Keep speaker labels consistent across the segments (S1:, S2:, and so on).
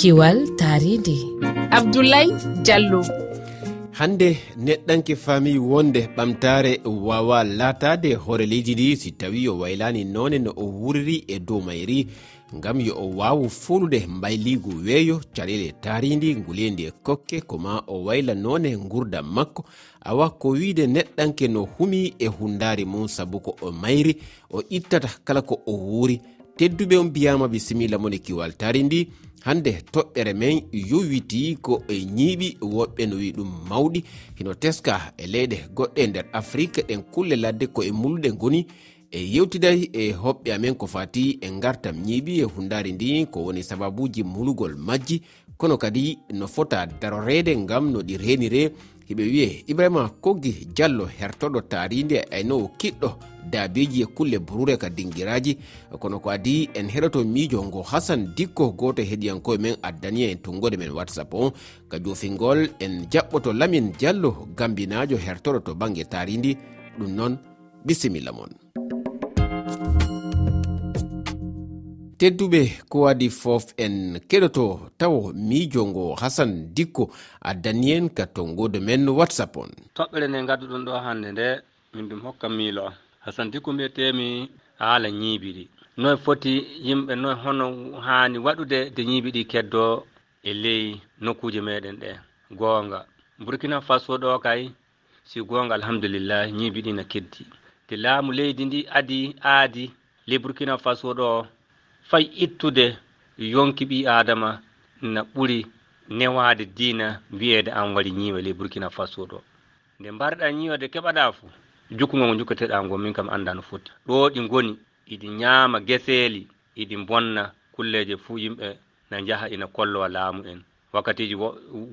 S1: kiwal taridi.
S2: Abdoulaye diallo.
S3: Hande neɗɗanke fami wonde ɓamtare wawa latade hoore leydi ndi si tawi o waylani none no o wuriri e dow mayri gam yo o wawu folude mbayligu weeyo caɗele taridi guleydi e kokke koma o wayla none gurdam makko. Awa ko wiide neɗɗanke no humi e hundari mum saabu ko o mayri o ittata kala ko o wuuri. tedduɓe on mbiyama bisimilla mone kiwal tari ndi hande toɓɓere men yowiti ko e ñiiɓi woɓɓe no wi ɗum mawɗi. Hino teska e leyɗe goɗɗe e nder afrique ɗen kulle ladde ko e mulɗe goni e yewtiday e hoɓɓe amen ko fati e gartam ñiiɓi e hundari ndi ko woni sababuji mulugol majji. Kono kadi no fota darorede gam no ɗi renire hiɓe wiye ibrahima koggi diallo hertoɗo taride aynowo e kiɗɗo daabiji e kulle brure ka dinguiraji kono ko adi en heɗoto miijo ngo hasan dikko goto heeɗiyankoye men addani en tunggode men whatsapp on. Ka jofingol en jaɓɓoto lamin diallo gambinajo hertoɗo to banggue taridi ɗum noon bisimilla moon tedduɓe ko waɗi fof en keɗoto taw miijo ngo hasan dikko addani en ka tongode men whatsapp on.
S4: Toɓɓere nde gadduɗon ɗo hannde nde min ɗum hokka miilo. Am hasan dikko mbiyetemi haala ñiibiɗi noy foti yimɓe noy hono haani waɗude de ñiibi ɗi keddo e ley nokkuuji meɗen ɗe. Goonga. Burkina faso ɗo kay si goonga alhamdulillah ñiibi ɗi na keddi. Te laamu leydi ndi adi aadi ley burkina faso ɗo fay ittude yonki ɓi adama na ɓuri newade dina wiyeede an waɗi ñiiwa ley burkina faso ɗo. Nde mbarɗa ñiiwde keɓaɗa fo jukkugo ngo jukkateɗa ngo min kam anda no foti ɗo ɗi goni iɗi ñaama geseeli iɗi bonna kulleje fuu yimɓe na jaha ina kollowa laamu en. Wakkatiji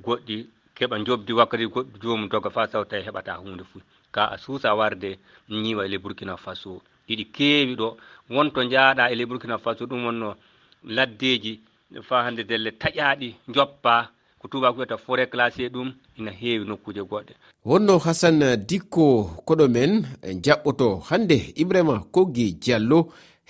S4: goɗɗi keɓa jobdi wakkati goɗɗi joomum doga fa sawta e heɓata hunde fuu. Ka a suusa warde ñiiwa ele burkina faso. ɗiɗi keewi ɗo. Wonto jaaɗa e ley burkina faso ɗum wonno laddeji fa hande delle taƴaɗi joppa ko tubako wiyata forêt classé ɗum ina heewi nokkuje goɗɗe.
S3: Wonno hasan dikko koɗo men jaɓɓoto hande ibrahima koggi diallo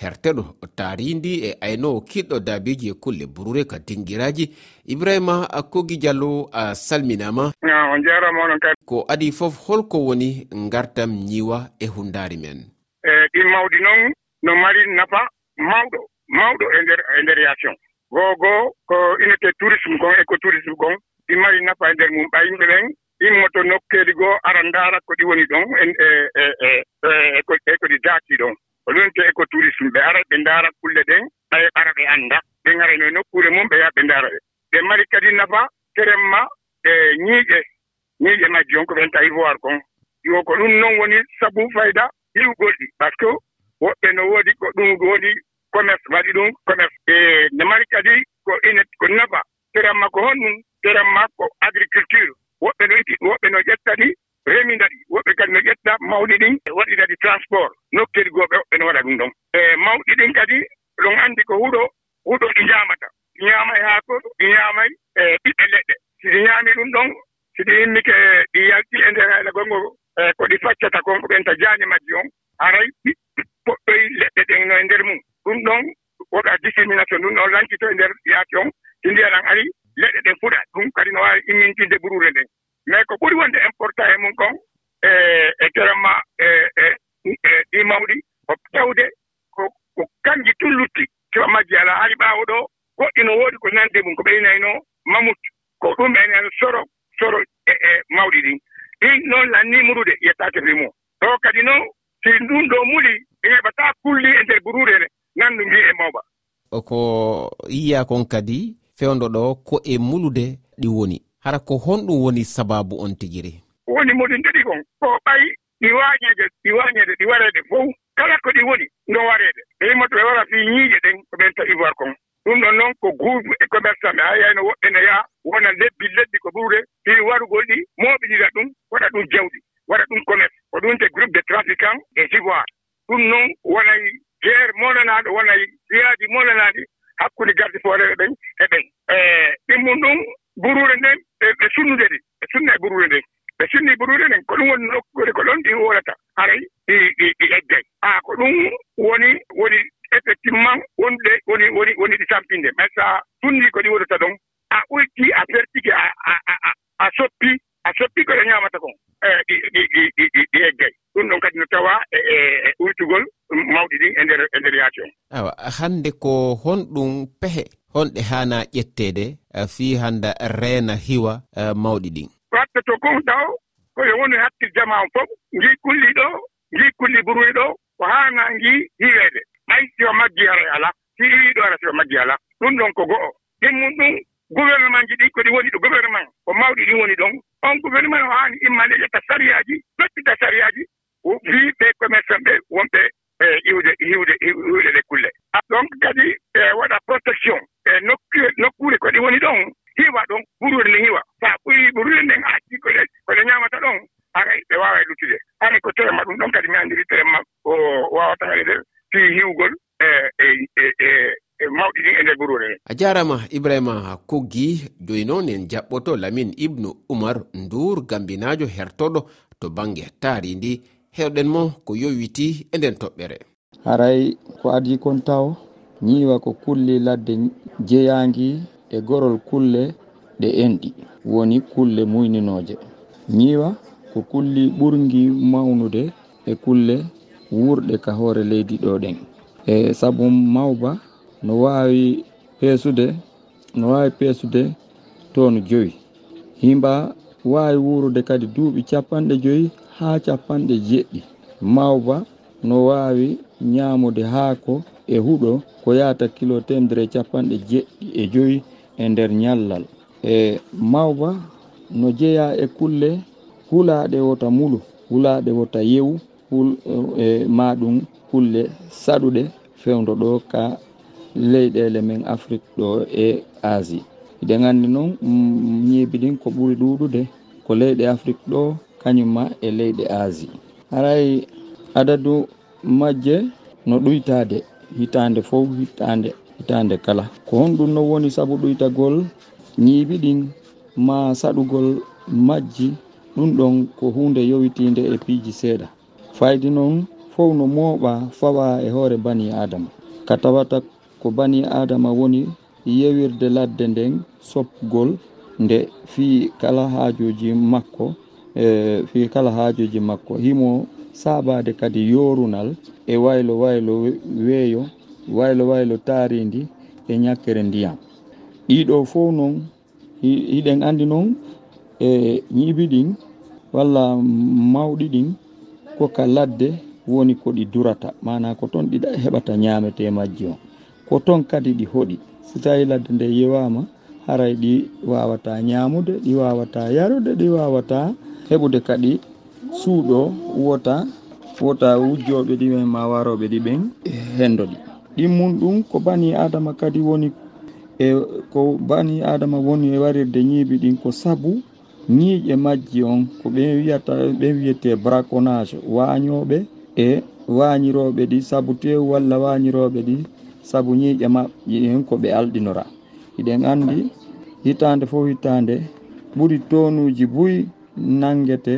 S3: herteɗo taridi e aynowo kiɗɗo daabiji e kulle burure ka dinguiraji ibrahima koggi diallo a salminama
S5: on jarama onon kadi.
S3: Ko adi foof holko woni gartam ñiwa e hundari men.
S5: e ɗin mawɗi noon no mari nafa mawɗo mawɗo e nder e nder yation goo goo ko unité tourisme gon éco tourisme kon ɗin mari nafa e nder mum. Ɓa yimɓe ɓen immoto nokkeeli goo ara ndaara ko ɗi woni ɗon e, e, e, e ko ɗi daaki ɗon. O lonte éco tourisme ɓe ara ɓe ndaara kulle ɗen ɓe ara ɓe annda. Ɓe ngarano e nokkuure mum ɓe yaha ɓe ndaara ɓe. Ɓe mari kadi nafa teremma e ñiiƴe ñiiƴe majji on ko ɓen tawi voir kon. Yo ko ɗum noon woni sabu fayda hiwgol ɗi. Par ce que woɓɓe no woodi ko ɗum woodi commerce waɗi ɗum commerce. E ne mari kadi ko ine ko nafa peramma ko honɗum peramma ko agriculture. Woɓɓe no iti woɓɓe no ƴetta ɗi reminda ɗi. Woɓɓe kadi no ƴetta mawɗi ɗin waɗira ɗi transport. Nokkeli gooɓe woɓɓe no waɗa ɗum ɗon. E mawɗi ɗin kadi ɗon anndi ko huɗo huɗo ɗi ñaamata. Ɗi ñaamay haako ɗi ñaamay e ɓiɓɓe leɗɗe. Si ɗi ñaami ɗum ɗon si ɗi immike ɗi yalti e ndeer hayla gongo e ko ɗi faccata kon ko ɓenta jaani majji on haray poɗɗoy leɗɗe ɗen no e ndeer mum. Ɗum ɗon woɗa discrimination ɗum ɗon lancito e ndeer yaati on. Si ndiyan an ari leɗɗe ɗen fuɗa ɗum kadi no waawi immintinde ɓurure nden mais ko ɓuri wonde important e mum kon e e terema e, e e ɗi mawɗi ko tawde ko ko kanji tun lutti tiwa majji alaa hari ɓaawo ɗo goɗɗi no woodi ko nande mum ko ɓeynayno mamut ko ɗum enen soro soro e, e mawɗi ɗin ɗin noon lanni murude yettake rimo ɗo kadi noon si ɗum ɗo muli ɓe heɓata kulli e nder gurure nanndu mbi e mawɓa.
S3: Ko yiya kon kadi fewndo ɗo ko e mulude ɗi woni. Hara ko honɗum woni sababu on tigiri?
S5: Woni muɗum ɗiɗi kon ko ɓay ɗi waañeede ɗi waañeede ɗi wareede fof kala ko ɗi woni no wareede ɓe yimmoto ɓe wara fii ñiiƴe ɗen ko ɓen ta ivoire kon. ɗum ɗon noon ko guumu e commerçant mi hayayno woɓɓe no yaha wona lebbi lebbi ko ɓuure ɗi warugol ɗi mooɓiɗira ɗum waɗa ɗum jawɗi waɗa ɗum commerce. Ko ɗum te groupe de trafiquant des ivoire ɗum noon wonay guerre molanaɗo wonay siyaaji molanaaɗi hakkunde garde fooreɓe ɓen e ɓen e ɗin ɗum burure nden e ɓe sunnude ɗi ɓe sunna e burure nden. Ɓe sunni burure nden ko ɗum woni nokkure ko ɗon ɗi wolata haray ɗi ɗi egday a ko ɗum woni woni effectivement wonɗe woni woni woni ɗi tampinde. Mais so tunni ko ɗi wodata ɗon a ɓoyti a pertiki a soppi a soppi koɗe ñamata kon e, ɗi eggay ɗum ɗon kadi no tawa e, e, e uytugol mawɗi ɗin e nder e nder yaati on.
S3: Awa hannde ko honɗum pehe honɗe haana ƴetteede fii hannde reena hiwa mawɗi ɗin.
S5: Watta to kon ɗaw koye woni hakkil jama on fof ngii kulli ɗo ngii kulli buruyi ɗo ko haana ngii hiweede. ayti o majji ara ala tiiɗo arati o majji ala. Ɗum ɗon ko go'o. Ɗin ɗum gouvernement ji ɗi ko ɗi woni ɗo gouvernement. Ko mawɗi ɗin woni ɗon. On gouvernement o haani immade ƴetta sariyaji nottita sariyaji. Fi ɓe commerçant ɓe wonɓe e iwde hiwde hiwde ɗe kulle. Ah, donc kadi e waɗa protection. E nokku nokkure ko ɗi woni ɗon hiwa ɗon ɓurude nde hiwa so a ɓuri ɓurude nden a acci koɗe koɗe ñaamata ɗon aray ɓe waawa e luttude. Aray ko terema ɗum ɗon kadi mi anndiri terema o wawata waɗede fii hiwgol e e, e, e e mawɗi ɗin e nder buruure heen
S3: a jarama ibrahima koggi joyi noon en jaɓɓoto lamin ibnu oumar ndour gambinajo hertoɗo to bange taari ndi. Hewɗen mo ko yowiti e nden toɓɓere.
S1: Haray ko adi kon taw ñiiwa ko kulle ladde jeyangi e gorol kulle ɗe enɗi. Woni kulle muyninoje. Ñiiwa ko kulli ɓurgi mawnude e kulle wurɗe ka hoore leydi ɗo ɗen. E saabu mawba no wawi peesude no wawi peesude toon joyi. Himba wawi wurude kadi duuɓi capanɗe joyi ha capanɗe jeɗɗi. Mawba no wawi ñamude haako e huuɗo ko yata kilo temdere capanɗe jeɗɗi e joyi e nder ñallal e mawba no jeeya e kulle hulaɗe wota mulu hulaɗe wota yewu hul e maɗum kulle saɗuɗe fewdo ɗo ka leyɗele men afrique ɗo e asie. Eɗen gandi noon mm, ñiibi ɗin ko ɓuuri ɗuɗude ko leyɗe afrique ɗo kañumma e leyɗe asie. Haray adadu majje no ɗuytade hitande fo hitande hitande kala. Ko honɗum no woni saabu ɗuytagol ñiibi ɗin ma saɗugol majji ɗum ɗon ko hunde yowitide e piiji seeɗa. fayde noon fof no mooɓa fawa e hoore bani adama ka tawata ko bani adama woni yewirde ladde nden soppugol nde fii kala haajoji makko e fii kala haajoji makko. Himo saabade kadi yorunal e waylo waylo weeyo waylo waylo taaridi e ñakkere ndiyam. Ɗiɗo fof noon hiɗen andi noon e ñiɓi ɗin walla mawɗi ɗin koka ladde woni ko ɗi durata. Mana ko toon ɗiɗa heɓata ñamete majji o. Ko toon kadi ɗi hoɗi. So tawi ladde nde yewama haray ɗi wawata ñamude ɗi wawata yarude ɗi wawata heɓude kadi suuɗo wota wota wujjoɓe ɗimen ma waroɓe ɗiɓen hendo ɗi. E Ɗimmum ɗum ko bani adama kadi woni e ko bani adama woni e warirde ñiiɓi ɗin ko saabu ñiiƴe majji on ko ɓe wiyata ɓe wiyete braconnage waañoɓe e wañiroɓe ɗi. Saabu tew walla wañiroɓe ɗi saabu ñiiƴe maɓɓe hen ko ɓe alɗinora iɗen andi hitande fo hitande ɓuuri tonuji buyi nangete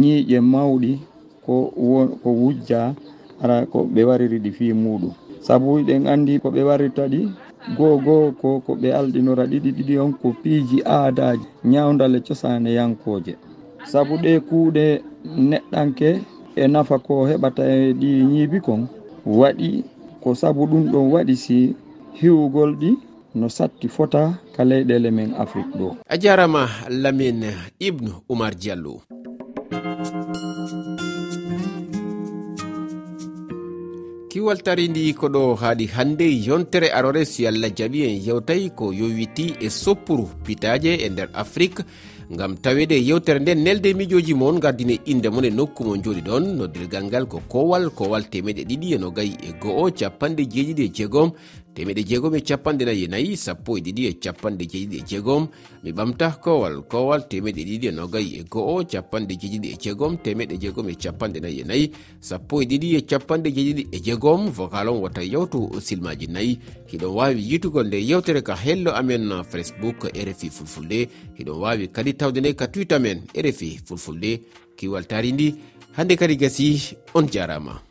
S1: ñiiƴe mawɗi ko ko wujja ara ko ɓe wariri ɗi fi muɗum saabu eɗen andi ko ɓe warirta ɗi goo goo ko ko ɓe alɗinora ɗiɗi ɗiɗi on ko piiji aadaji ñawdal e cosane yankoje saabu ɗe kuuɗe neɗɗanke e nafa ko heɓata e ɗi ñiibi kon waɗi ko saabu ɗum ɗon waɗi si hiwugol ɗi no satti fota ka leyɗele men afrique ɗo.
S3: A jarama lamin ibnu oumar diallo. kiwaltarindi ko ɗo haaɗi hannde yontere arore si allah jaɓi en yewtayi ko yowiti e soppuru pitaje e nder afrique. Ngam tawede yewtere nden nelde mijoji mon gardine inde mon e nokku mo jooɗi ɗon. Noddirgal ngal ko kowal kowal temeɗe ɗiɗi e nogayi e go'o capanɗe jeeɗiɗi e jeegom. temeɗe jeegom e capanɗe nayi e nayi sappo e ɗiɗi e capanɗe jeeɗiɗi e jeegom. Mi ɓamta kowal kowal temeɗe ɗiɗi e nogayi e go'o capanɗe jeeɗiɗi e jeegom temeɗe jeegom e capanɗe nayi e nayi sappo e ɗiɗi e capanɗe jeeɗiɗi e jeegom. Vocal on wata yewtu silmaji nayi hiɗon wawi yitugol nde yewtere ka hello amen facebook rfi fulfulde. Hiɗon wawi kadi tawde nde ka twitte amen rfi fulfulde. Kiwal tari ndi hande kadi gasi on jarama